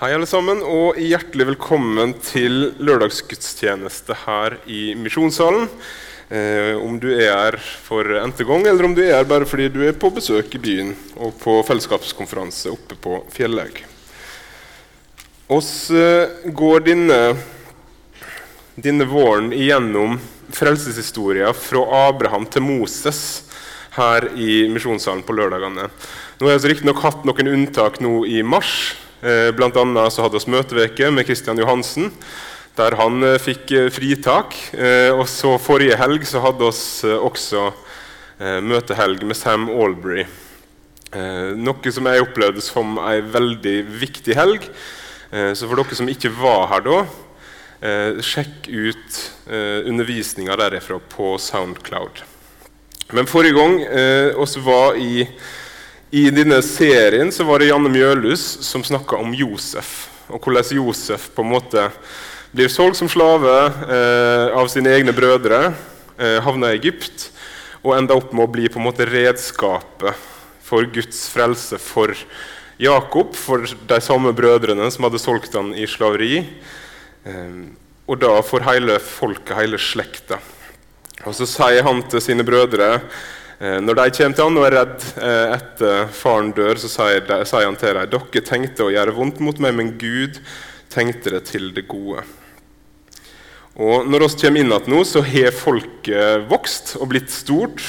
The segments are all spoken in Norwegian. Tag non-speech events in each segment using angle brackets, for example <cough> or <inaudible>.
Hei, alle sammen, og hjertelig velkommen til lørdagsgudstjeneste her i Misjonssalen. Eh, om du er her for n-te gang, eller om du er her bare fordi du er på besøk i byen og på fellesskapskonferanse oppe på Fjellhaug. Oss eh, går denne, denne våren igjennom frelseshistoria fra Abraham til Moses her i Misjonssalen på lørdagene. Nå har vi riktignok hatt noen unntak nå i mars. Eh, blant annet så hadde vi møteveke med Kristian Johansen, der han eh, fikk eh, fritak. Og så Forrige helg så hadde vi også møtehelg med Sam Albury. Noe som jeg opplevde som ei veldig viktig helg. Så for dere som ikke var her da, sjekk ut undervisninga derifra på Soundcloud. Men forrige gang oss var i i denne serien så var det Janne Mjølhus som snakka om Josef. Og hvordan Josef på en måte blir solgt som slave eh, av sine egne brødre, eh, havna i Egypt og enda opp med å bli på en måte redskapet for Guds frelse for Jakob, for de samme brødrene som hadde solgt han i slaveri. Eh, og da for hele folket, hele slekta. Og så sier han til sine brødre når de kommer til han og er redd eh, etter faren dør, så sier han til dem dere tenkte å gjøre vondt mot meg, men Gud tenkte det til det gode. Og Når vi kommer inn igjen nå, så har folket vokst og blitt stort.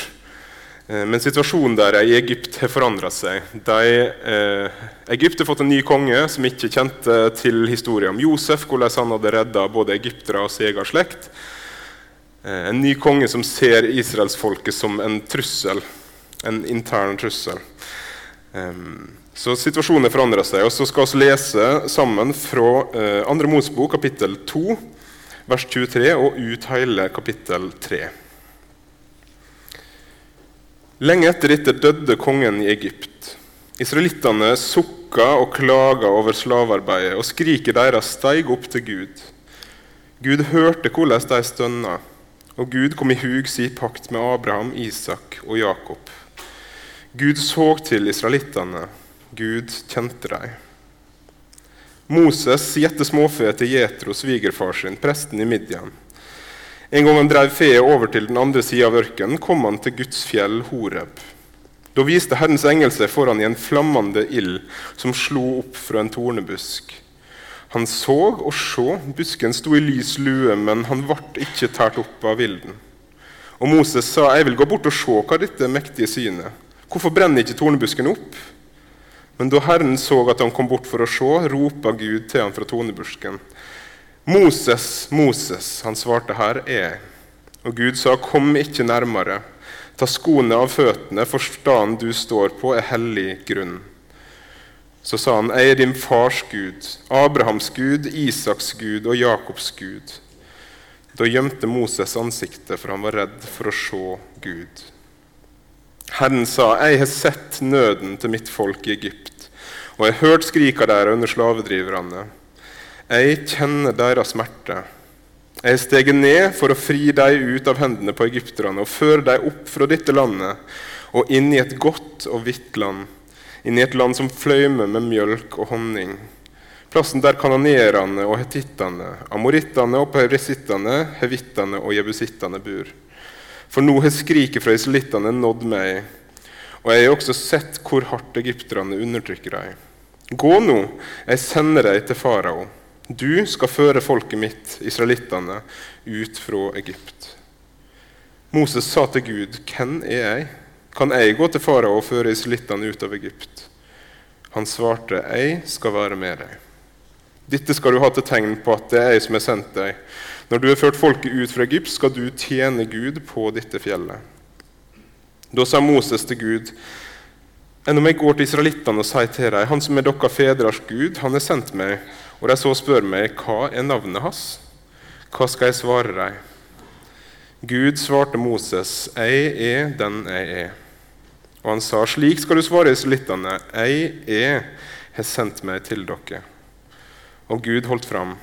Eh, men situasjonen der i Egypt har forandra seg. De, eh, Egypt har fått en ny konge som ikke kjente til historien om Josef, hvordan han hadde redda både egyptere og sin egen slekt. Eh, en ny konge som ser israelsfolket som en trussel, en intern trussel. Så situasjonen forandrer seg. og Så skal vi lese sammen fra eh, andre Mosebok, kapittel 2, vers 23, og ut hele kapittel 3. Lenge etter dette døde kongen i Egypt. Israelittene sukka og klaga over slavearbeidet, og skriket deres steig opp til Gud. Gud hørte hvordan de stønna. Og Gud kom i hug si pakt med Abraham, Isak og Jakob. Gud så til israelittene. Gud kjente dem. Moses gjette småfe til Jetro, svigerfar sin, presten i Midian. En gang han drev feet over til den andre sida av ørkenen, kom han til Guds fjell Horeb. Da viste Herrens engel seg foran i en flammende ild som slo opp fra en tornebusk. Han så og så, busken sto i lys lue, men han ble ikke tært opp av vilden. Og Moses sa, 'Jeg vil gå bort og se hva dette mektige synet.' 'Hvorfor brenner ikke tornebusken opp?' Men da Herren så at han kom bort for å se, ropa Gud til ham fra tornebusken. 'Moses, Moses', han svarte, 'Her er jeg'. Og Gud sa, 'Kom ikke nærmere'. Ta skoene av føttene, for staden du står på, er hellig grunn. Så sa han, 'Jeg er din fars Gud, Abrahams Gud, Isaks Gud og Jakobs Gud.' Da gjemte Moses ansiktet, for han var redd for å se Gud. Herren sa, 'Jeg har sett nøden til mitt folk i Egypt,' 'og jeg har hørt skrika der under slavedriverne.' 'Jeg kjenner deres smerte.' Jeg har steget ned for å fri deg ut av hendene på egypterne og føre deg opp fra dette landet og inn i et godt og hvitt land inn i et land som fløymer med mjølk og honning. Plassen der kanonerene og hetittene, amorittene og peresittene, hevittene og jebusittene bor. For nå har skriket fra israelittene nådd meg, og jeg har også sett hvor hardt egypterne undertrykker dem. Gå nå, jeg sender deg til farao. Du skal føre folket mitt, israelittene, ut fra Egypt. Moses sa til Gud, 'Hvem er jeg?' Kan jeg gå til farao og føre israelittene ut av Egypt? Han svarte, Jeg skal være med deg. Dette skal du ha til tegn på at det er jeg som har sendt deg. Når du har ført folket ut fra Egypt, skal du tjene Gud på dette fjellet. Da sa Moses til Gud, enn om jeg går til israelittene og sier til dem, Han som er deres fedres Gud, han har sendt meg, og de så spør meg, hva er navnet hans? Hva skal jeg svare dem? Gud svarte Moses, jeg er den jeg er. Og han sa, slik skal du svare israelittene, jeg er har sendt meg til dere. Og Gud holdt fram.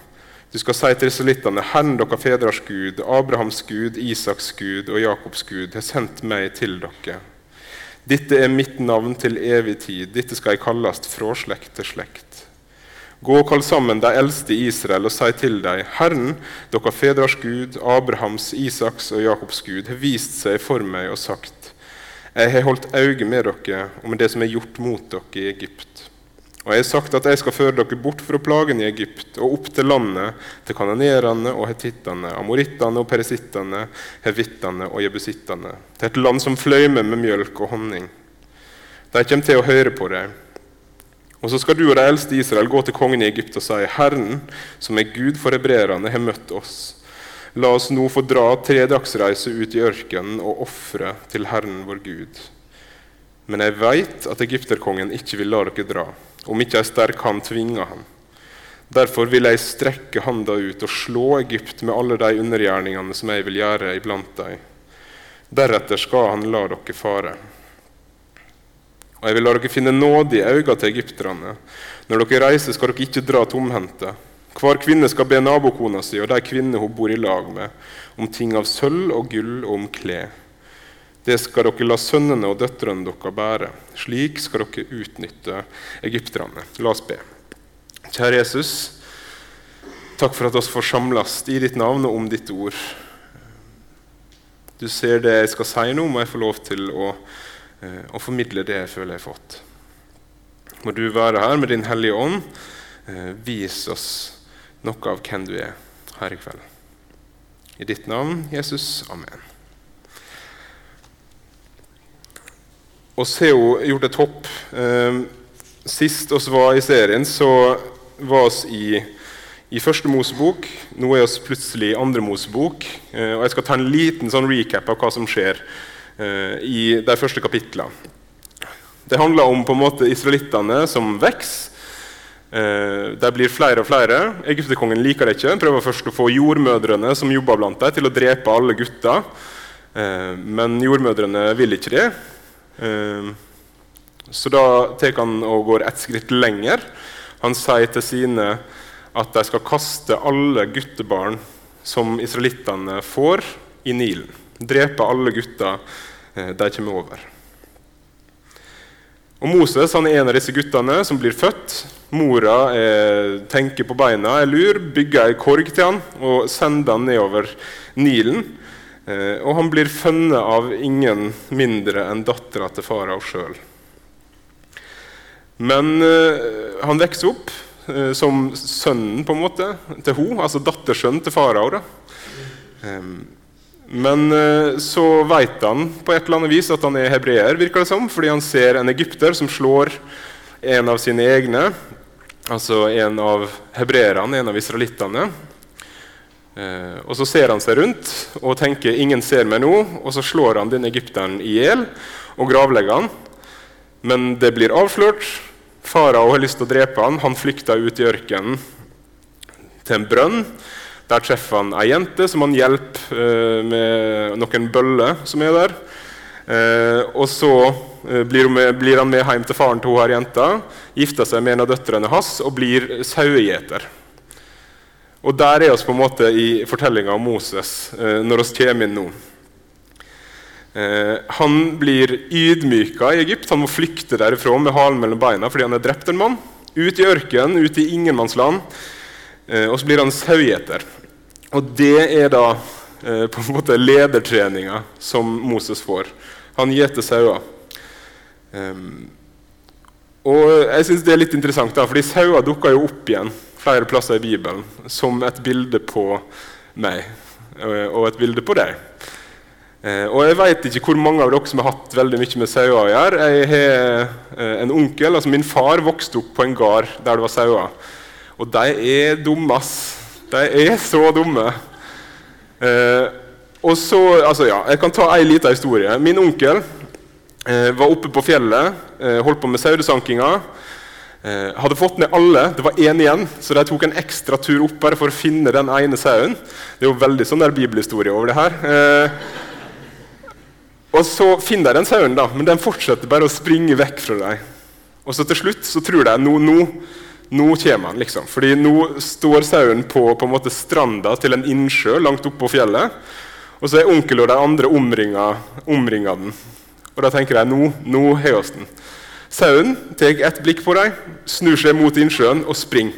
Du skal si til israelittene, Herren deres fedres Gud, Abrahams Gud, Isaks Gud og Jakobs Gud har sendt meg til dere. Dette er mitt navn til evig tid, dette skal jeg kalles fra slekt til slekt. Gå og kall sammen de eldste i Israel og si til dem, Herren, dere fedres Gud, Abrahams, Isaks og Jakobs Gud, har vist seg for meg og sagt:" Jeg har holdt øye med dere og med det som er gjort mot dere i Egypt. Og jeg har sagt at jeg skal føre dere bort fra plagen i Egypt og opp til landet, til kanonerene og hetittene, amorittene og peresittene, hevittene og jebusittene, til et land som fløymer med mjølk og honning. De kommer til å høre på deg. Og så skal du og de eldste i Israel gå til kongen i Egypt og si:" Herren, som er Gud for hebreerne, har møtt oss. La oss nå få dra tre dagsreiser ut i ørkenen og ofre til Herren vår Gud. Men jeg veit at egypterkongen ikke vil la dere dra, om ikke ei sterk hand tvinger ham. Derfor vil jeg strekke handa ut og slå Egypt med alle de undergjerningene som jeg vil gjøre iblant dem. Deretter skal han la dere fare. Og jeg vil la dere finne nåde i øynene til egypterne. Når dere reiser, skal dere ikke dra tomhendte. Hver kvinne skal be nabokona si og de kvinnene hun bor i lag med, om ting av sølv og gull og om klær. Det skal dere la sønnene og døtrene deres bære. Slik skal dere utnytte egypterne. La oss be. Kjære Jesus, takk for at oss får samles i ditt navn og om ditt ord. Du ser det jeg skal si nå, må jeg få lov til å eh, formidle det jeg føler jeg har fått. Må du være her med Din Hellige Ånd. Eh, vis oss noe av hvem du er her i kveld. I ditt navn, Jesus. Amen. Oss har jo gjort et hopp. Eh, sist oss var i serien, så var oss i, i første Mosebok. Nå er oss plutselig i andre Mosebok. Og jeg skal ta en liten sånn recap av hva som skjer Eh, i de første kapitlene. Det handler om på en måte israelittene som vokser. Eh, de blir flere og flere. Egypterkongen liker det ikke. Prøver først å få jordmødrene som jobber blant dem, til å drepe alle gutter. Eh, men jordmødrene vil ikke det. Så da tar han og går ett skritt lenger. Han sier til sine at de skal kaste alle guttebarn som israelittene får, i Nilen. Drepe alle gutter Eh, de kommer over. Og Moses han er en av disse guttene som blir født. Mora er, tenker på beina, er lur, bygger ei korg til han og sender han nedover Nilen. Eh, og han blir funnet av ingen mindre enn dattera til farao sjøl. Men eh, han vokser opp eh, som sønnen på en måte til hun, altså dattersønnen til farao. Um, men eh, så vet han på et eller annet vis at han er hebreer, virker det som, fordi han ser en egypter som slår en av sine egne, altså en av hebreerne, en av israelittene. Eh, og Så ser han seg rundt og tenker 'ingen ser meg nå', og så slår han den egypteren i hjel og gravlegger han. Men det blir avslørt. Farao har lyst til å drepe han. Han flykter ut i ørkenen til en brønn. Der treffer han ei jente som han hjelper eh, med noen bøller som er der. Eh, og så eh, blir, med, blir, han med hjem til faren til hun jenta, gifter seg med en av døtrene hans og blir sauegjeter. Og der er vi på en måte i fortellinga om Moses eh, når vi kommer inn nå. Eh, han blir ydmyka i Egypt. Han må flykte derifra med halen mellom beina fordi han har drept en mann. Ut i ørkenen, ut i ingenmannsland. Og så blir han sauegjeter. Og det er da eh, på en måte ledertreninga som Moses får. Han gjeter sauer. Um, og jeg synes det er litt interessant, da, fordi sauer dukker jo opp igjen flere plasser i Bibelen som et bilde på meg eh, og et bilde på deg. Eh, og Jeg vet ikke hvor mange av dere som har hatt veldig mye med sauer å gjøre. Jeg har eh, en onkel, altså Min far vokste opp på en gard der det var sauer. Og de er dumme, ass. De er så dumme. Eh, og så, altså ja, Jeg kan ta ei lita historie. Min onkel eh, var oppe på fjellet, eh, holdt på med sauesankinga. Eh, hadde fått ned alle, det var én igjen, så de tok en ekstra tur opp bare for å finne den ene sauen. Det er jo veldig sånn der bibelhistorie over det her. Eh, og så finner de den sauen, da, men den fortsetter bare å springe vekk fra dem. Og så til slutt så tror de nå, nå nå kommer han, liksom. Fordi nå står sauen på, på en måte stranda til en innsjø langt oppå på fjellet. Og så er onkel og de andre omringa, omringa den. Og da tenker jeg nå, nå har vi den. Sauen tar et blikk på dem, snur seg mot innsjøen og springer.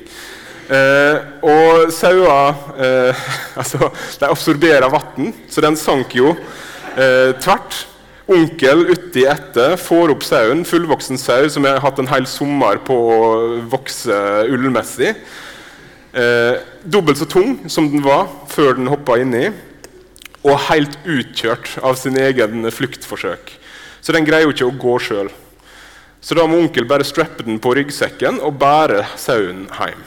Eh, og sauer eh, <laughs> altså, de absorberer vann, så den sank jo eh, tvert. Onkel uti etter får opp sauen, fullvoksen sau som har hatt en hel sommer på å vokse ullmessig. Eh, dobbelt så tung som den var før den hoppa inni, og helt utkjørt av sin egen fluktforsøk. Så den greier jo ikke å gå sjøl. Så da må onkel bare strappe den på ryggsekken og bære sauen hjem.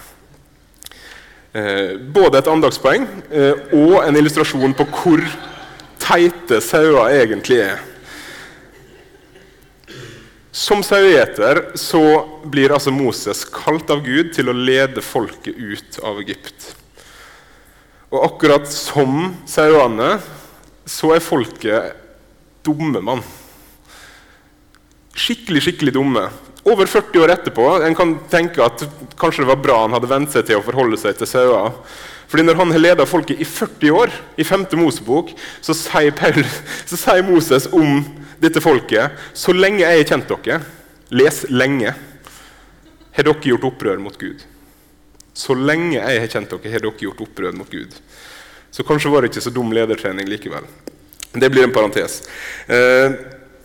Eh, både et andagspoeng eh, og en illustrasjon på hvor teite sauer egentlig er. Som sauegjeter så blir altså Moses kalt av Gud til å lede folket ut av Egypt. Og akkurat som sauene så er folket dumme mann. Skikkelig, skikkelig dumme over 40 år etterpå en kan tenke at kanskje det var bra han hadde vent seg til å forholde seg til sauer. Fordi Når han har leda folket i 40 år, i 5. Mosebok, så sier, Paul, så sier Moses om dette folket Så lenge jeg har kjent dere, les lenge, har dere gjort opprør mot Gud. Så lenge jeg har kjent dere, har dere gjort opprør mot Gud. Så kanskje var det ikke så dum ledertrening likevel. Det blir en parentes. Eh,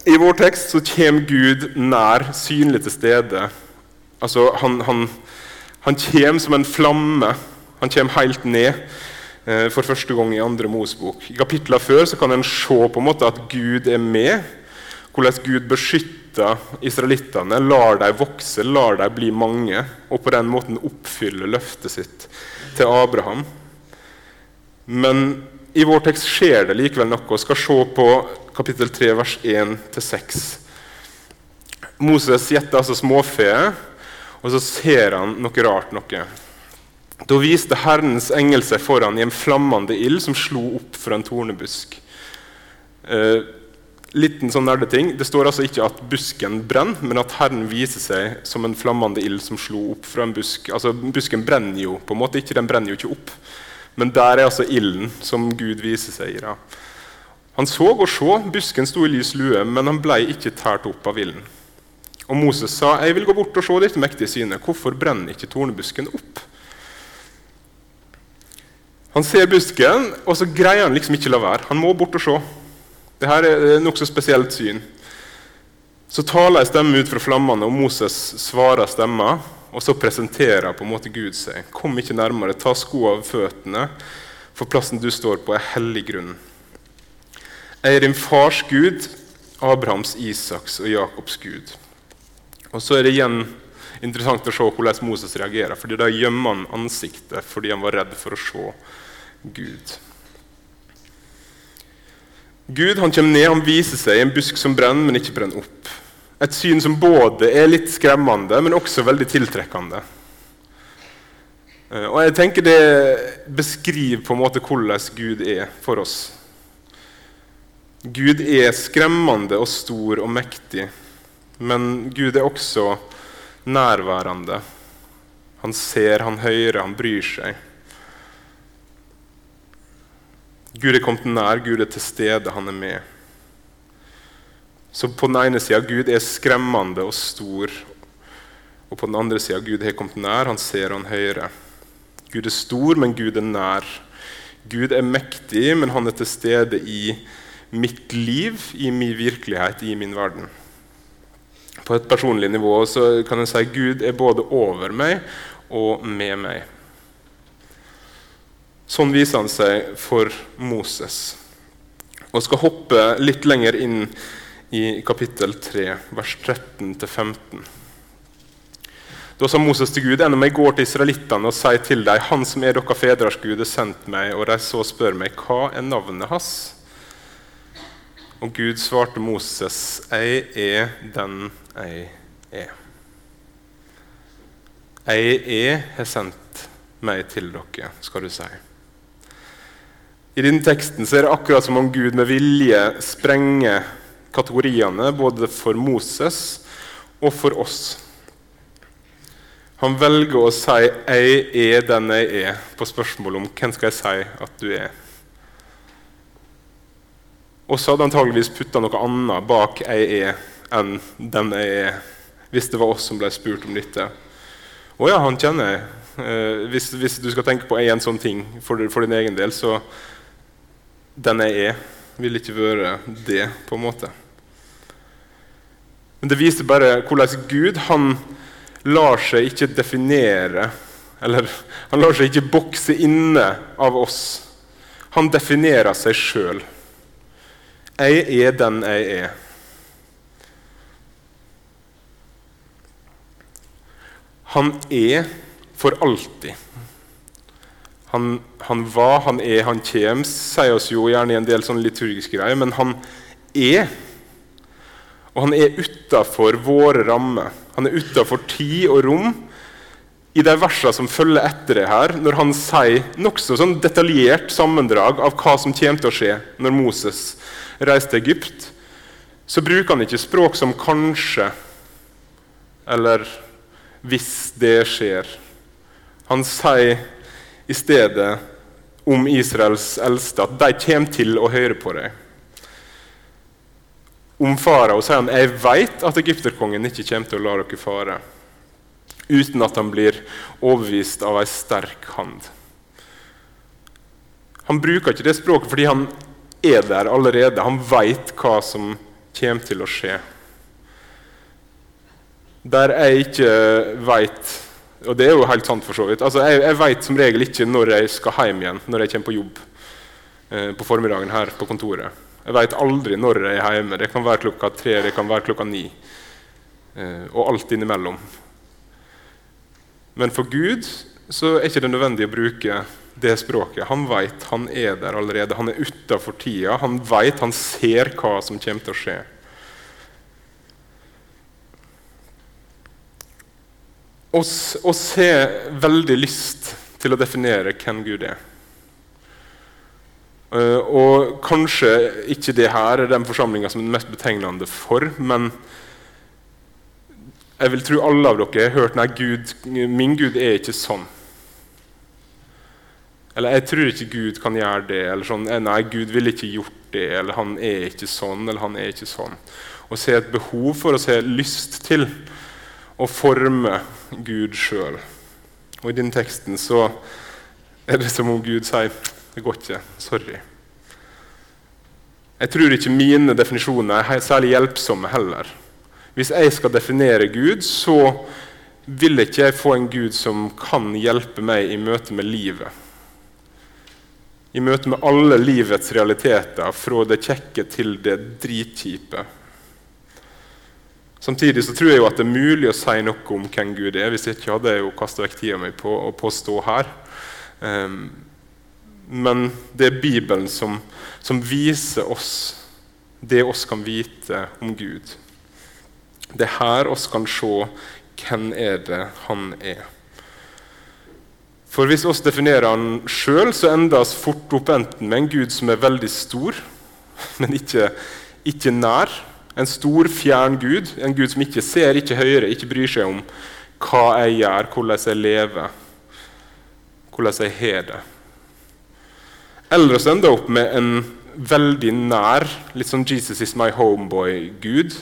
i vår tekst så kommer Gud nær, synlig til stede. Altså, han, han, han kommer som en flamme. Han kommer helt ned eh, for første gang i andre Mosebok. I kapitlene før så kan en se på en måte at Gud er med. Hvordan Gud beskytter israelittene, lar dem vokse, lar dem bli mange. Og på den måten oppfylle løftet sitt til Abraham. Men i vår tekst skjer det likevel noe. Vi skal se på kapittel 3, vers 1-6. Moses gjetter altså småfe, og så ser han noe rart. noe. Da viste Herrens engel seg foran i en flammende ild som slo opp fra en tornebusk. Eh, liten sånn nerdeting. Det står altså ikke at busken brenner, men at Herren viser seg som en flammende ild som slo opp fra en busk. Altså, Busken brenner jo på en måte ikke, den brenner jo ikke opp. Men der er altså ilden som Gud viser seg i. Da. Han så og så, busken sto i lys lue, men han ble ikke tært opp av ilden. Og Moses sa, 'Jeg vil gå bort og se ditt mektige synet. Hvorfor brenner ikke tornebusken opp?' Han ser busken, og så greier han liksom ikke la være. Han må bort og se. Dette er nokså spesielt syn. Så taler ei stemme ut fra flammene, og Moses svarer stemma. Og så presenterer på en måte Gud seg. Kom ikke nærmere, ta skoene av føttene, for plassen du står på, er hellig grunn. Jeg er din fars Gud, Abrahams, Isaks og Jakobs Gud. Og Så er det igjen interessant å se hvordan Moses reagerer. fordi Da gjemmer han ansiktet fordi han var redd for å se Gud. Gud han kommer ned, han viser seg i en busk som brenner, men ikke brenner opp. Et syn som både er litt skremmende, men også veldig tiltrekkende. Eh, og jeg tenker Det beskriver på en måte hvordan Gud er for oss. Gud er skremmende og stor og mektig, men Gud er også nærværende. Han ser, han hører, han bryr seg. Gud er kommet nær, Gud er til stede, han er med. Så på den ene sida Gud er skremmende og stor, og på den andre sida Gud har kommet nær, han ser han hører. Gud er stor, men Gud er nær. Gud er mektig, men han er til stede i mitt liv, i min virkelighet, i min verden. På et personlig nivå så kan jeg si at Gud er både over meg og med meg. Sånn viser han seg for Moses. Og skal hoppe litt lenger inn i kapittel 3, vers 13-15. Da sa Moses til Gud, enda jeg går til israelittene og sier til dem, Han som er deres fedres Gud, har sendt meg, og de så spør meg, hva er navnet hans? Og Gud svarte Moses, 'Jeg er den jeg er'. Jeg er har sendt meg til dere, skal du si. I denne teksten er det akkurat som om Gud med vilje sprenger kategoriene både for Moses og for oss. Han velger å si 'jeg er den jeg er' på spørsmålet om hvem skal jeg si at du er. Og så hadde antageligvis putta noe annet bak 'jeg er' enn 'den jeg er'. hvis det var oss som ble spurt om dette. Å ja, han kjenner jeg. Eh, hvis, hvis, du skal tenke på en sånn ting for, for, din egen del, så den jeg er, vil ikke være det, på en måte. Men det viser bare hvordan Gud han lar seg ikke definere Eller han lar seg ikke bokse inne av oss. Han definerer seg sjøl. Jeg er den jeg er. Han er for alltid. Han, han, var, han er, han kommer, sier oss jo gjerne i en del sånne liturgiske greier, men han er. Og han er utafor våre rammer. Han er utafor tid og rom. I de versene som følger etter det her, når han sier nokså sånn detaljert sammendrag av hva som kommer til å skje når Moses reiser til Egypt, så bruker han ikke språk som 'kanskje' eller hvis det skjer. Han sier i stedet om Israels eldste at de kommer til å høre på deg. Om farao sier han jeg vet at egypterkongen ikke kommer til å la dere fare, uten at han blir overbevist av ei sterk hand. Han bruker ikke det språket fordi han er der allerede. Han veit hva som kommer til å skje der jeg ikke veit Og det er jo helt sant, for så vidt. Altså, jeg, jeg veit som regel ikke når jeg skal hjem igjen når jeg kommer på jobb eh, på formiddagen her på kontoret. Jeg veit aldri når jeg er hjemme. Det kan være klokka tre, det kan være klokka ni. Eh, og alt innimellom. Men for Gud så er ikke det nødvendig å bruke det språket. Han veit han er der allerede. Han er utafor tida. Han veit, han ser hva som kommer til å skje. oss, har veldig lyst til å definere hvem Gud er. Uh, og kanskje ikke det her er den forsamlinga som er mest betegnende for, men jeg vil tro alle av dere har hørt nei, Gud, min Gud er ikke sånn. Eller jeg tror ikke Gud kan gjøre det. Eller sånn, nei, Gud ville ikke gjort det. Eller han er ikke sånn, eller han er ikke sånn. Å se et behov for å se lyst til å forme Gud sjøl. Og I den teksten så er det som om Gud sier det går ikke. Sorry. Jeg tror ikke mine definisjoner er særlig hjelpsomme heller. Hvis jeg skal definere Gud, så vil ikke jeg få en Gud som kan hjelpe meg i møte med livet. I møte med alle livets realiteter, fra det kjekke til det dritkjipe. Samtidig så tror jeg jo at det er mulig å si noe om hvem Gud er. Hvis jeg ikke hadde jeg jo kasta vekk tida mi på å påstå her. Um, men det er Bibelen som, som, viser oss det oss kan vite om Gud. Det er her oss kan se hvem er det han er. For hvis oss definerer han sjøl, så ender vi fort opp enten med en Gud som er veldig stor, men ikke, ikke nær en stor, fjern Gud, en Gud som ikke ser, ikke hører, ikke bryr seg om hva jeg gjør, hvordan jeg lever, hvordan jeg har det. Eller å ender opp med en veldig nær, litt sånn 'Jesus is my homeboy'-gud,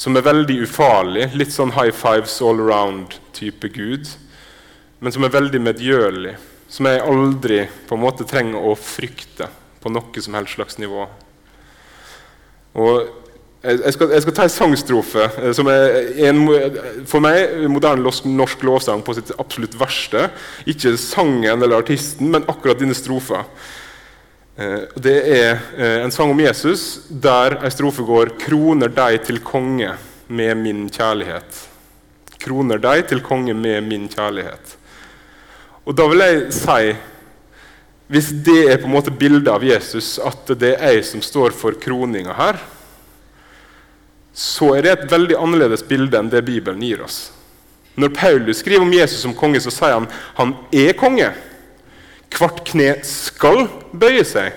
som er veldig ufarlig, litt sånn high fives all around-type gud, men som er veldig medgjørlig, som jeg aldri på en måte trenger å frykte på noe som helst slags nivå. Og jeg skal, jeg skal, ta en sangstrofe eh, som er en, for meg moderne norsk lovsang på sitt absolutt verste. Ikke sangen eller artisten, men akkurat denne strofa. Eh, det er eh, en sang om Jesus der ei strofe går 'Kroner deg til konge med min kjærlighet'. Kroner deg til konge med min kjærlighet. Og da vil jeg si Hvis det er på en måte bildet av Jesus, at det er jeg som står for kroninga her, så er det et veldig annerledes bilde enn det Bibelen gir oss. Når Paulus skriver om Jesus som konge, så sier han han er konge. Hvert kne skal bøye seg.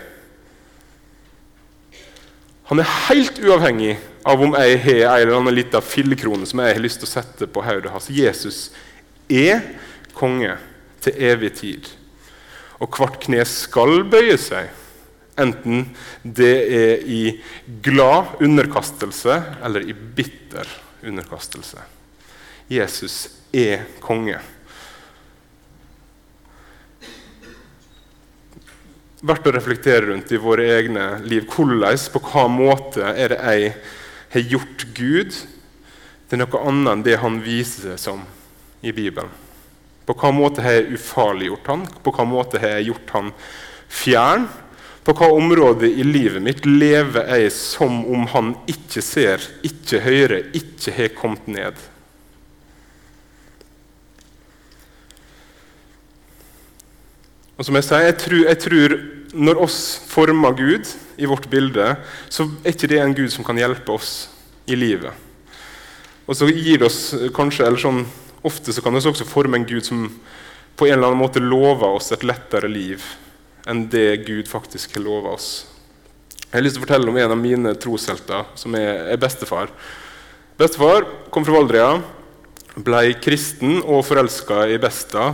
Han er helt uavhengig av om jeg har en eller annen liten fillekrone som jeg har lyst til å sette på hodet hans. Jesus er konge til evig tid. Og hvert kne skal bøye seg. Enten det er i glad underkastelse eller i bitter underkastelse. Jesus er konge. Verdt å reflektere rundt i våre egne liv. Hvordan, på hva måte er det jeg har gjort Gud til noe annet enn det han viser seg som i Bibelen? På hva måte har jeg ufarliggjort han? På hva måte har jeg gjort han fjern? På hva område i livet mitt lever jeg som om han ikke ser, ikke hører, ikke har kommet ned? Og som jeg sier, jeg tror, jeg tror når oss former Gud i vårt bilde, så er ikke det en Gud som kan hjelpe oss i livet. Og så gir det oss kanskje, eller sånn, Ofte så kan vi også forme en Gud som på en eller annen måte lover oss et lettere liv enn det Gud faktisk har lova oss. Jeg har lyst til å fortelle om en av mine troshelter, som er, er bestefar. Bestefar kom fra Valdrea, ble kristen og forelska i Besta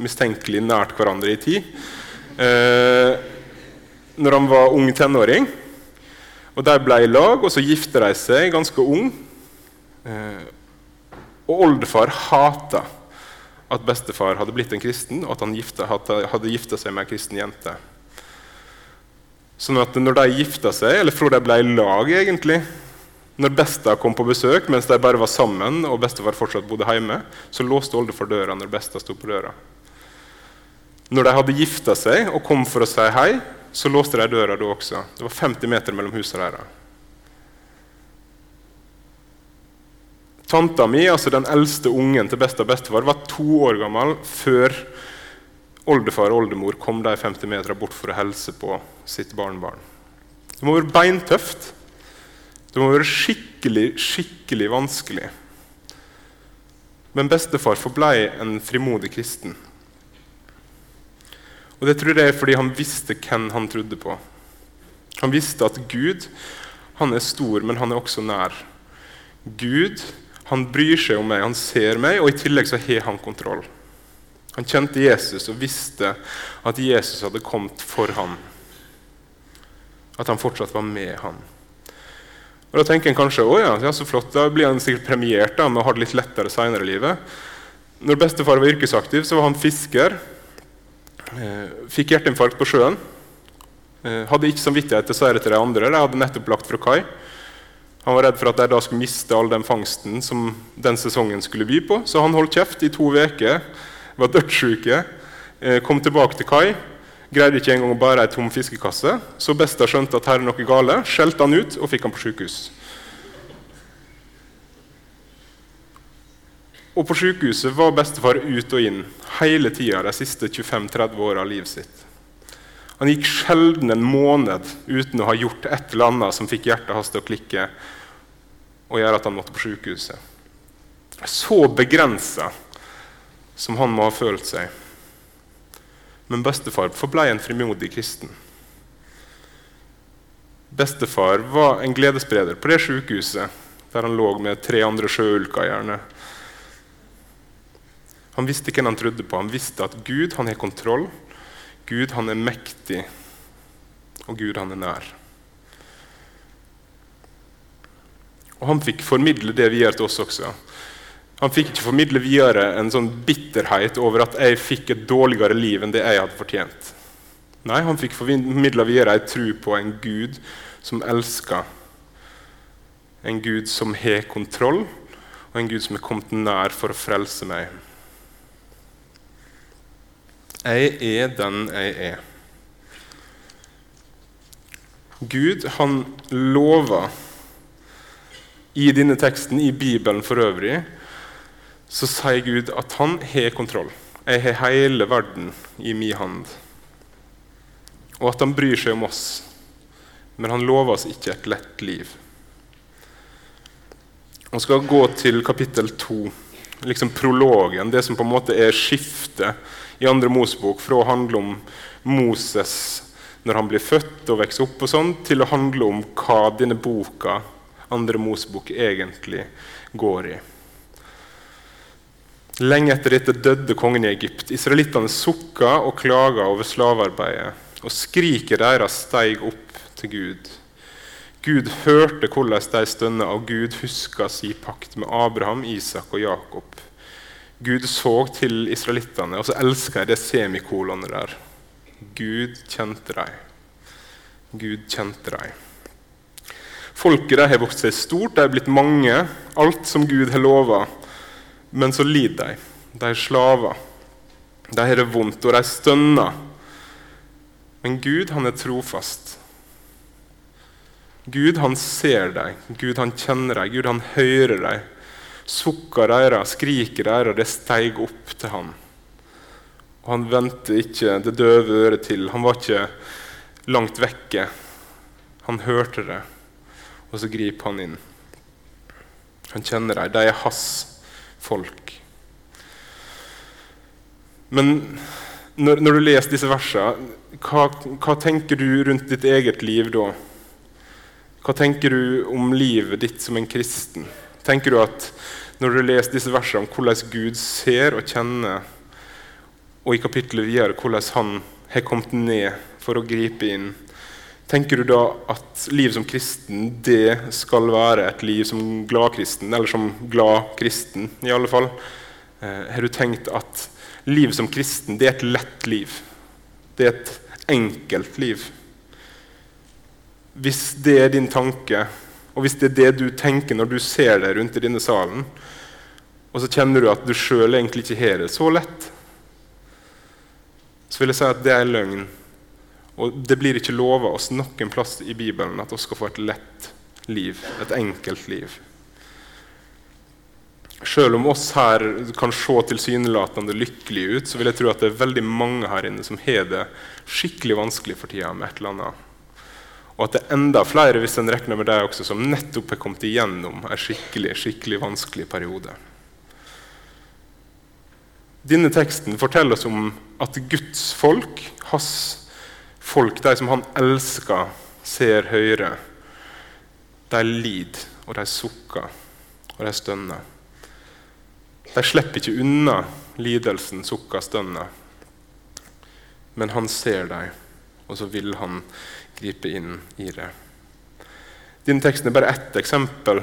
mistenkelig nært hverandre i tid. Eh, når han var ung tenåring. Og De ble i lag, og så gifta de seg ganske ung. Eh, og oldefar hata at bestefar hadde blitt en kristen, og at han gifte, hadde gifta seg med ei kristen jente. Sånn at når de gifta seg, eller fra de ble i lag, egentlig, når Besta kom på besøk mens de bare var sammen, og bestefar fortsatt bodde hjemme, så låste oldefar døra når Besta sto på døra. Når de hadde gifta seg og kom for å si hei, så låste de døra da også. Det var 50 meter mellom husene deres. Tanta mi, altså den eldste ungen til besta og bestefar, var to år gammel før oldefar og oldemor kom de 50 meter bort for å helse på sitt barnebarn. Det må være beintøft. Det må være skikkelig, skikkelig vanskelig. Men bestefar forblei en frimodig kristen. Og Det tror jeg er fordi han visste hvem han trodde på. Han visste at Gud han er stor, men han er også nær. Gud han bryr seg om meg, han ser meg, og i tillegg så har han kontroll. Han kjente Jesus og visste at Jesus hadde kommet for ham. At han fortsatt var med ham. Og Da tenker en kanskje å ja, ja, så flott, da blir han sikkert premiert da, med å ha det litt lettere senere i livet. Når bestefar var yrkesaktiv, så var han fisker. Eh, fikk hjerteinfarkt på sjøen. Eh, hadde ikke samvittighet til å si til de andre. De hadde nettopp lagt fra kai. Han var redd for at de da skulle miste all den fangsten som den sesongen skulle by på. Så han holdt kjeft i to uker, var dødssyke, eh, kom tilbake til kai. Greide ikke engang å bære ei tom fiskekasse. Så Besta skjønte at her er noe gale, skjelte han ut og fikk han på sykehus. Og på sykehuset var bestefar ut og inn hele tida de siste 25-30 åra av livet sitt. Han gikk sjelden en måned uten å ha gjort et eller annet som fikk hjertet hans til å klikke og gjøre at han måtte på sykehuset. Så begrensa som han må ha følt seg. Men bestefar forblei en frimodig kristen. Bestefar var en gledesspreder på det sykehuset der han lå med tre andre sjøulker. gjerne. Han visste hvem han trodde på. Han visste at Gud han har kontroll. Gud han er mektig, og Gud han er nær. Og han fikk formidle det videre til oss også. Han fikk ikke formidle videre en sånn bitterhet over at jeg fikk et dårligere liv enn det jeg hadde fortjent. Nei, han fikk formidla videre ei tro på en Gud som elsker. En Gud som har kontroll, og en Gud som er kommet nær for å frelse meg. Jeg er den jeg er. Gud, han lover i denne teksten, i Bibelen for øvrig, så sier Gud at han har kontroll. Jeg har hele verden i min hand. Og at han bryr seg om oss. Men han lover oss ikke et lett liv. Vi skal gå til kapittel to, liksom prologen, det som på en måte er skiftet i andre Mosebok fra å handle om Moses når han blir født og vokser opp, og sånn, til å handle om hva denne boka, andre Mosebok, egentlig går i. Lenge etter dette døde kongen i Egypt. Israelittene sukka og klaga over slavearbeidet, og skriket deres steig opp til Gud. Gud hørte hvordan de stønna, og Gud huska si pakt med Abraham, Isak og Jakob. Gud så til israelittene, og så elsker jeg det semikolonet der. Gud kjente dem. Gud kjente dem. Folket har vokst seg stort, de er blitt mange, alt som Gud har lova. Men så lider de. De er slaver. De har det vondt, og de stønner. Men Gud, han er trofast. Gud, han ser deg. Gud, han kjenner deg. Gud, han hører deg. Sukka deres, skriket deres, det steig opp til han. Og han vendte ikke det døve øret til. Han var ikke langt vekke. Han hørte det, og så griper han inn. Han kjenner dem. De er hans folk. Men når, når, du leser disse versene, hva, hva, tenker du rundt ditt eget liv da? Hva tenker du om livet ditt som en kristen? Tenker du at når du leser disse versene om hvordan Gud ser og kjenner, og i kapittelet videre hvordan han har kommet ned for å gripe inn, tenker du da at liv som kristen det skal være et liv som gladkristen, eller som glad kristen, i alle fall? Eh, har du tenkt at liv som kristen det er et lett liv. Det er et enkelt liv. Hvis det er din tanke, og hvis det er det du tenker når du ser deg rundt i denne salen, og så kjenner du at du sjøl egentlig ikke har det så lett, så vil jeg si at det er løgn. Og det blir ikke lova oss noen plass i Bibelen at vi skal få et lett liv, et enkelt liv. Selv om oss her kan se tilsynelatende lykkelige ut, så vil jeg tro at det er veldig mange her inne som har det skikkelig vanskelig for tida med et eller annet. Og at det er enda flere hvis en regner med deg også, som nettopp har kommet igjennom en skikkelig, skikkelig vanskelig periode. Denne teksten forteller oss om at Guds folk, hans folk, de som han elsker, ser høyere, de lider, og de sukker, og de stønner. De slipper ikke unna lidelsen, sukker, stønner. Men han ser dem, og så vil han gripe inn i det. Denne teksten er bare ett eksempel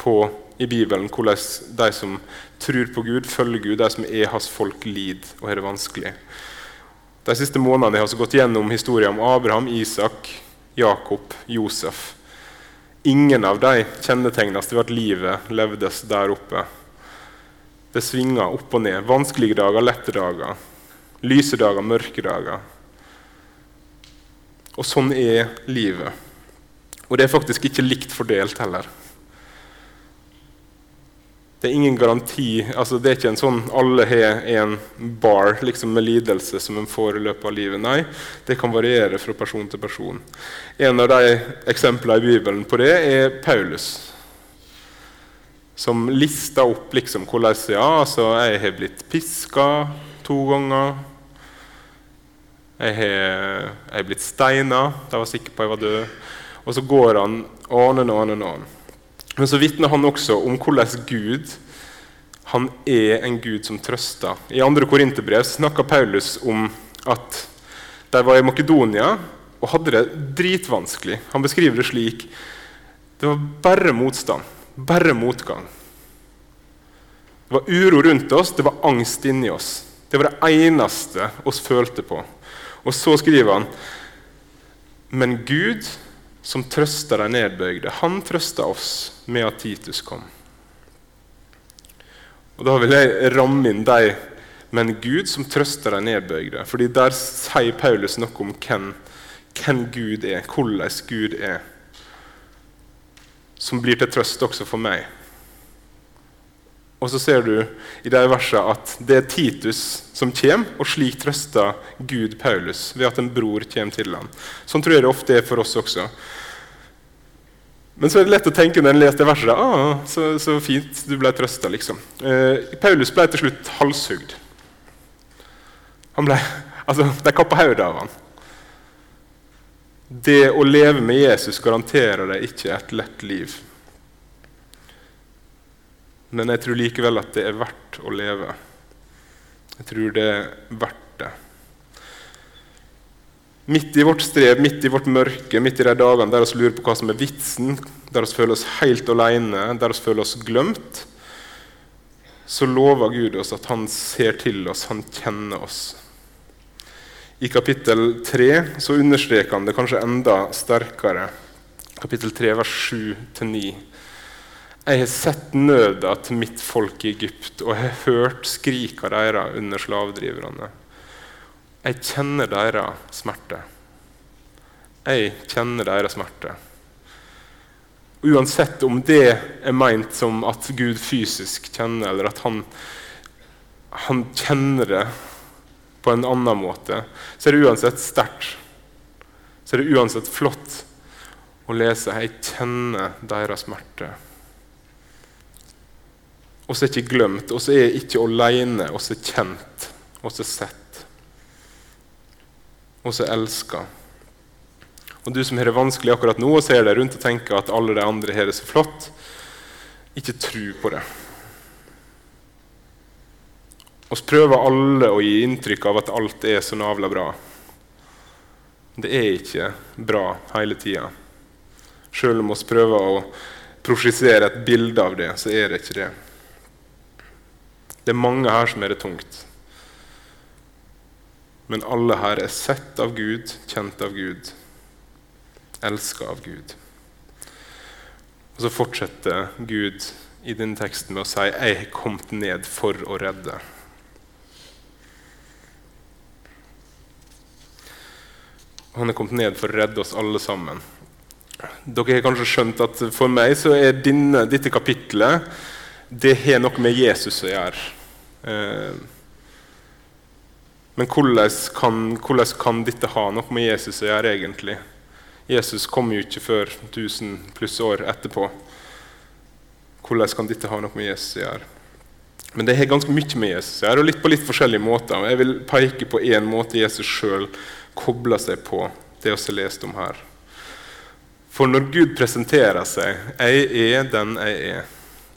på i Bibelen hvordan de som tror på Gud, følger Gud, de som er hans folk, lider og har det vanskelig. De siste månedene har vi gått gjennom historien om Abraham, Isak, Jakob, Josef. Ingen av dem kjennetegnes ved at livet levdes der oppe. Det svinger opp og ned. Vanskelige dager, lette dager. Lyse dager, mørke dager. Og sånn er livet. Og det er faktisk ikke likt fordelt heller. Det er ingen garanti. altså Det er ikke en sånn alle har en bar liksom med lidelse som en får i løpet av livet. Nei, det kan variere fra person til person. En av de eksemplene i Bibelen på det er Paulus som lista opp liksom hvordan ja, altså, jeg har blitt piska to ganger. Jeg har, blitt steina De var sikker på jeg var død. Og så går han an og an og an. Men så vitner han også om hvordan Gud han er en Gud som trøster. I 2. Korinterbrev snakker Paulus om at de var i Makedonia og hadde det dritvanskelig. Han beskriver det slik det var bare motstand. Bare motgang. Det var uro rundt oss, det var angst inni oss. Det var det eneste oss følte på. Og så skriver han Men Gud, som trøster de nedbøyde, han trøsta oss med at Titus kom. Og Da vil jeg ramme inn de men Gud som trøster de nedbøyde. Fordi Der sier Paulus noe om hvem, hvem Gud er, hvordan Gud er som blir til trøst også for meg. Og så ser du i de versene at det er Titus som kommer, og slik trøster Gud Paulus ved at en bror kommer til ham. Sånn tror jeg det ofte er for oss også. Men så er det lett å tenke når en leser det verset ah, så, så fint, du ble trøsta. Liksom. Eh, Paulus ble til slutt halshugd. Han ble, <laughs> altså, De kappa hodet av ham. Det å leve med Jesus garanterer deg ikke et lett liv. Men jeg tror likevel at det er verdt å leve. Jeg tror det er verdt det. Midt i vårt strev, midt i vårt mørke, midt i de dagene der vi lurer på hva som er vitsen, der vi føler oss helt alene, der vi føler oss glemt, så lover Gud oss at han ser til oss, han kjenner oss. I kapittel 3 så understreker han det kanskje enda sterkere. Kapittel 3, vers 7-9. Jeg har sett nøda til mitt folk i Egypt, og jeg har hørt skrika deres under slavedriverne. Jeg kjenner deres smerte. Jeg kjenner deres smerte. Uansett om det er meint som at Gud fysisk kjenner, eller at han, han kjenner det på en annen måte, så er det uansett sterkt. Så er det uansett flott å lese 'Jeg kjenner deres smerte'. Oss er ikke glemt, oss er ikke alene, oss er kjent, oss er sett og så elska. Og du som har det vanskelig akkurat nå og ser deg rundt og tenker at alle de andre har det så flott, ikke tro på det. Vi prøver alle å gi inntrykk av at alt er så navla bra. Det er ikke bra hele tida. Sjøl om vi prøver å prosjisere et bilde av det, så er det ikke det. Det er mange her som er det tungt. Men alle her er sett av Gud, kjent av Gud, elska av Gud. Og Så fortsetter Gud i denne teksten med å si 'Jeg har kommet ned for å redde'. Han er kommet ned for å redde oss alle sammen. Dere har kanskje skjønt at for meg så er denne, dette kapitlet det har noe med Jesus å gjøre. Eh, men hvordan kan, hvordan kan, dette ha noe med Jesus å gjøre, egentlig? Jesus kom jo ikke før 1000 pluss år etterpå. Hvordan kan dette ha noe med Jesus å gjøre? Men det har ganske mye med Jesus å gjøre, og litt på litt forskjellige måter. Jeg vil peke på én måte Jesus sjøl kobler seg på det vi har lest om her. For når Gud presenterer seg 'Jeg er den jeg er',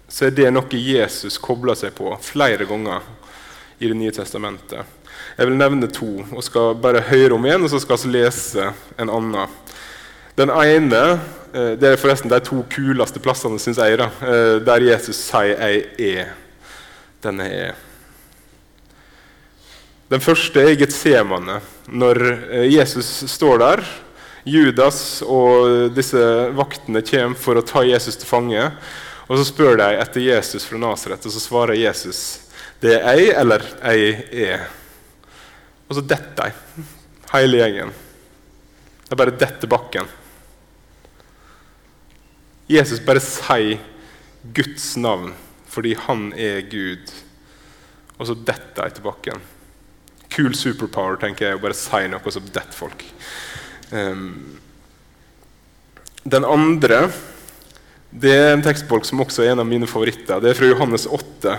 så er det noe Jesus kobler seg på flere ganger i Det nye testamentet. Jeg vil nevne to og skal bare høre om én, og så skal vi lese en annen. Den ene eh, det er forresten de to kuleste plassene, syns jeg, da, eh, der Jesus sier 'jeg er Denne er'. Den første er Getsemane, når eh, Jesus står der. Judas og disse vaktene kommer for å ta Jesus til fange. Og Så spør de etter Jesus fra Nasaret, og så svarer Jesus det er jeg eller jeg er. Og så detter de, hele gjengen. Er bare detter bakken. Jesus bare sier Guds navn fordi han er Gud. Og så detter de til bakken. Kul superpower, tenker jeg, å bare si noe, og så detter folk. Um, den andre det er en tekstbolk som også er en av mine favoritter. Det er fra Johannes 8.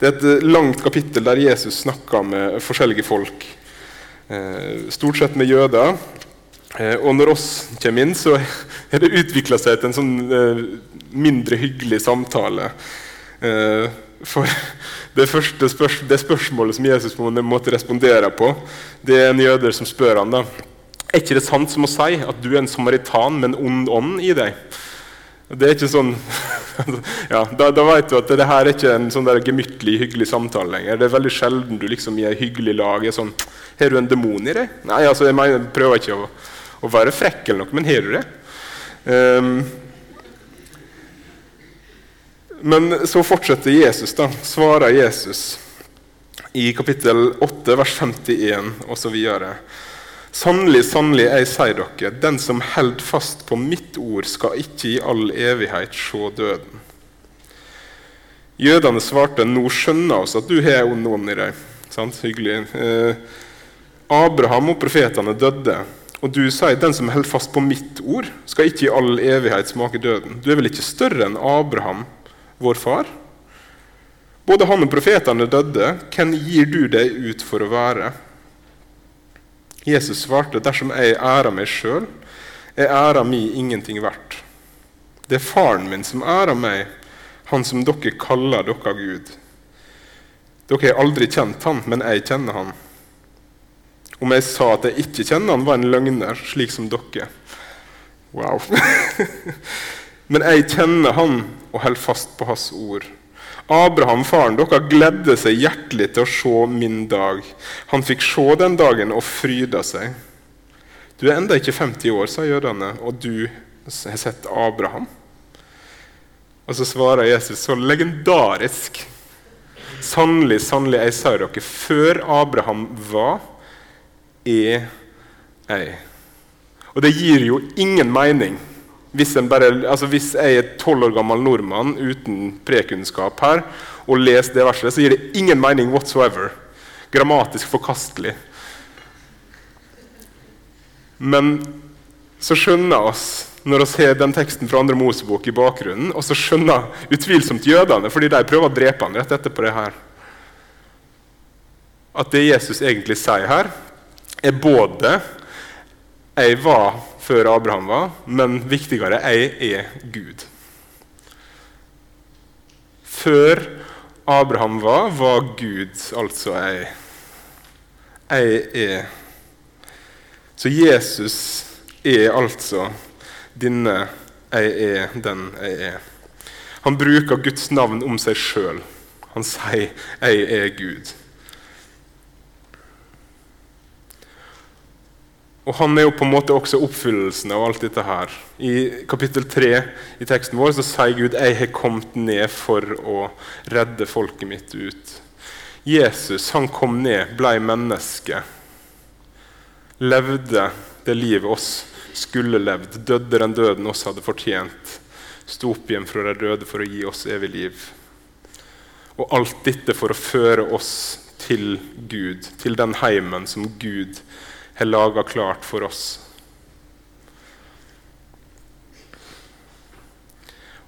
Det er et langt kapittel der Jesus snakker med forskjellige folk. Eh, stort sett med jøder. Eh, og når oss kommer inn, så har <laughs> det utvikla seg til en sånn eh, mindre hyggelig samtale. For <laughs> det første spørs det spørsmålet som Jesus måtte respondere på, det er en jøder som spør han da, er ikke det sant som å si at du er en samaritan med en ond ånd i deg. Det er ikke sånn <laughs> ja, Da, da vet du at det her er ikke en sånn der gemyttlig, hyggelig samtale lenger. Det er veldig sjelden du liksom i et hyggelig lag er sånn Har du en demon i deg? Nei, altså, jeg mener, prøver ikke å, å, være frekk, eller noe, men har du det? Um, men så fortsetter Jesus, da. Svarer Jesus i kapittel 8, vers 51 osv. Sannelig, sannelig, jeg sier dere, den som held fast på mitt ord, skal ikke i all evighet se døden. Jødene svarte, nå skjønner oss at du har ond ånd i deg. Sant? Hyggelig. Eh, Abraham og profetene døde, og du sier, den som holder fast på mitt ord, skal ikke i all evighet smake døden. Du er vel ikke større enn Abraham, vår far? Både han og profetene døde. Hvem gir du deg ut for å være? Jesus svarte, 'Dersom jeg ærer meg sjøl, er æra mi ingenting verdt.' 'Det er faren min som ærer meg, han som dere kaller dere Gud.' 'Dere har aldri kjent han, men jeg kjenner han.' Om jeg sa at jeg ikke kjenner han, var en løgner, slik som dere. Wow. <laughs> Men jeg kjenner han og holder fast på hans ord. Abraham, faren dere, gledde seg hjertelig til å se min dag. Han fikk se den dagen og fryda seg. Du er enda ikke 50 år, sa jødene, og du har sett Abraham. Og så svarer Jesus så legendarisk. Sannelig, sannelig, jeg sier dere, før Abraham var, er jeg. Og det gir jo ingen mening. Hvis, bare, altså hvis jeg er tolv år gammel nordmann uten prekunnskap her og leser det verset, så gir det ingen mening whatsoever. Grammatisk forkastelig. Men så skjønner oss når vi har den teksten fra andre Mosebok i bakgrunnen, og så skjønner utvilsomt jødene, fordi de prøver å drepe ham rett etterpå det her, at det Jesus egentlig sier her, er både 'jeg var før Abraham var', men viktigere 'jeg er Gud'. Før Abraham var, var Gud altså jeg. Jeg er så Jesus er altså denne jeg er den jeg er. Han bruker Guds navn om seg sjøl. Han sier 'jeg er Gud'. Og Han er jo på en måte også oppfyllelsen av alt dette her. I kapittel 3 i teksten vår så sier Gud 'Jeg har kommet ned for å redde folket mitt ut'. Jesus han kom ned, ble menneske levde det livet oss skulle levd, døde den døden oss hadde fortjent, sto opp igjen fra de døde for å gi oss evig liv. Og alt dette for å føre oss til Gud, til den heimen som Gud har laga klart for oss.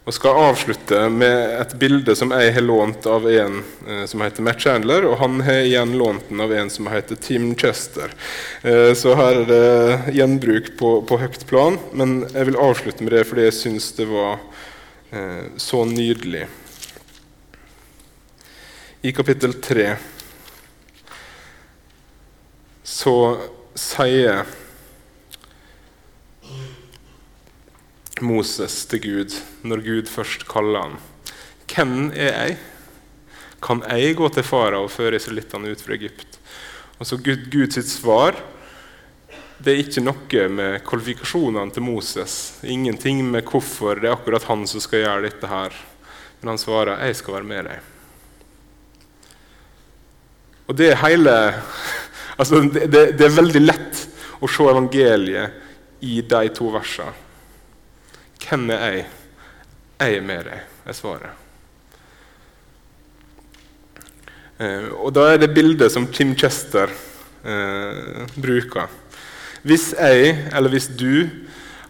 Og skal avslutte med et bilde som jeg har lånt av en eh, som heter Matt Chandler, og han har igjen lånt den av en som heter Tim Chester. Eh, så her er det gjenbruk på, på, høyt plan, men jeg vil avslutte med det fordi jeg syns det var eh, så nydelig. I kapittel tre så sier Moses til Gud når Gud først kaller han. Hvem er jeg? Kan jeg gå til farao og føre israelittene ut fra Egypt? Og så Gud, Guds svar det er ikke noe med kvalifikasjonene til Moses. Ingenting med hvorfor det er akkurat han som skal gjøre dette her. Men han svarer 'Jeg skal være med deg'. Og det er hele altså det, det, det er veldig lett å se evangeliet i de to versene. Hvem er jeg? Jeg er med deg, er svaret. Eh, og Da er det bildet som Tim Chester eh, bruker. Hvis jeg, eller hvis du,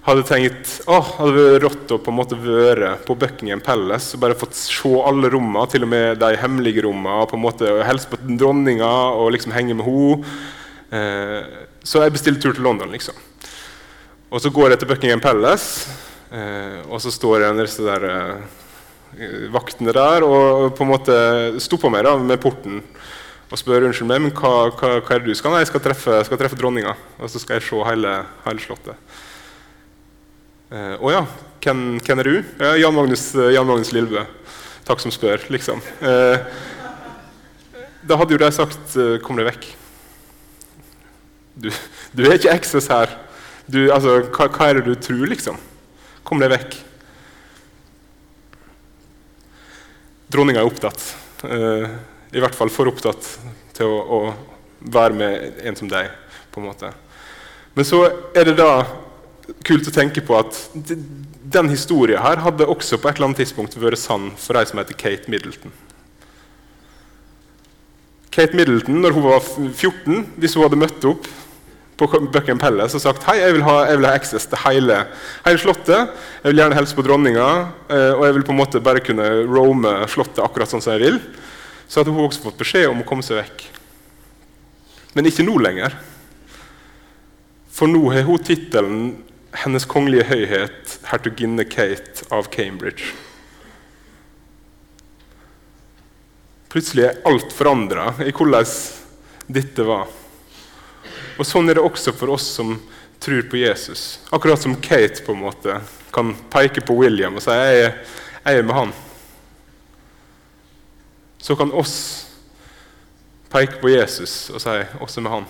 hadde tenkt åh, hadde vært rått å på en måte være på Buckingham Palace og bare fått se alle rommene, til og med de hemmelige rommene, på en måte hilse på dronninga og liksom henge med henne, eh, så jeg bestilte tur til London, liksom. Og så går jeg til Buckingham Palace. Eh, og så står en disse der, eh, vaktene der og på en måte stopper meg da, med porten og spør unnskyld meg, men hva, hva, hva er det du skal? Nei, jeg skal treffe, skal treffe dronninga, og så skal jeg se hele, hele slottet. Eh, å ja, hvem, hvem, er du? Ja, Jan Magnus, Jan Magnus Lillebø. Takk som spør, liksom. Eh, da hadde jo de sagt eh, 'kom deg vekk'. Du, du er ikke ekses her. Du, altså, hva, hva er det du tror, liksom? Kom deg vekk. Dronninga er opptatt. Uh, I hvert fall for opptatt til å, å, være med en som deg. på en måte. Men så er det da kult å tenke på at den historien her hadde også på et eller annet tidspunkt vært sann for ei som heter Kate Middleton. Kate Middleton, når hun var 14, hvis hun hadde møtt opp på Buckham Palace og sagt hei, jeg vil ha, jeg vil ha access til hele, hele, slottet. Jeg vil gjerne hilse på dronninga, eh, og jeg vil på en måte bare kunne roame slottet akkurat sånn som jeg vil. Så hadde hun også fått beskjed om å komme seg vekk. Men ikke nå lenger. For nå har hun tittelen 'Hennes kongelige høyhet hertuginne Kate av Cambridge'. Plutselig er alt forandra i hvordan dette var. Og Sånn er det også for oss som tror på Jesus. Akkurat som Kate på en måte kan peke på William og si jeg jeg er med han. Så kan oss peke på Jesus og si også med han.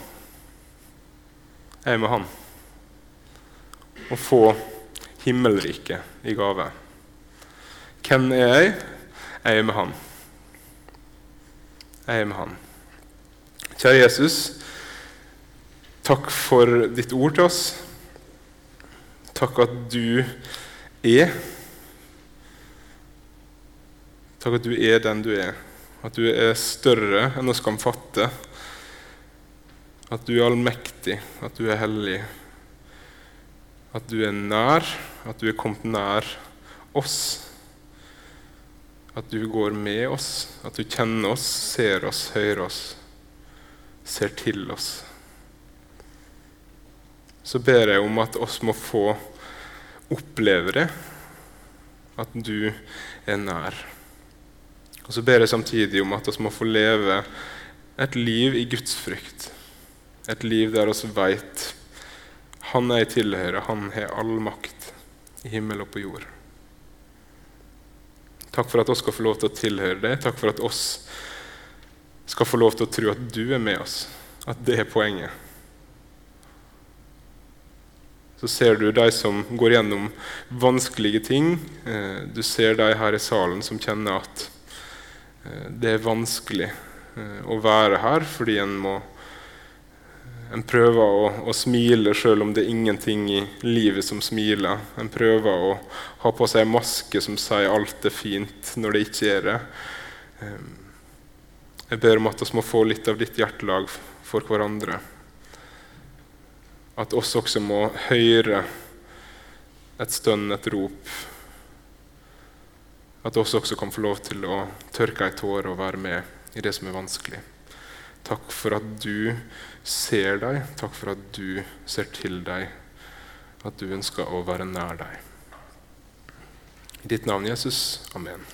Jeg er med han. Og få himmelriket i gave. Hvem er jeg? Jeg er med han. Jeg er med han. Kjære Jesus, takk for ditt ord til oss. Takk at du er. Takk at du er den du er. At du er større enn oss kan fatte. At du er allmektig, at du er hellig. At du er nær, at du er kommet nær oss. At du går med oss, at du kjenner oss, ser oss, hører oss, ser til oss. Så ber jeg om at oss må få oppleve det, at du er nær. Og så ber jeg samtidig om at oss må få leve et liv i Guds frykt. Et liv der oss veit han jeg tilhører, han har all makt i himmel og på jord. Takk for at oss skal få lov til å tilhøre det. Takk for at oss skal få lov til å tro at du er med oss. At det er poenget. Så ser du de som går gjennom vanskelige ting. Eh, du ser de her i salen som kjenner at eh, det er vanskelig eh, å være her fordi en må en prøver å, å, smile selv om det er ingenting i livet som smiler. En prøver å ha på seg en maske som sier alt er fint, når det ikke er det. Ehm, jeg ber om at vi må få litt av ditt hjertelag for hverandre. At oss også må høre et stønn, et rop. At oss også kan få lov til å tørke ei tåre og være med i det som er vanskelig. Takk for at du ser deg. Takk for at du ser til deg, at du ønsker å være nær deg. I ditt navn, Jesus. Amen.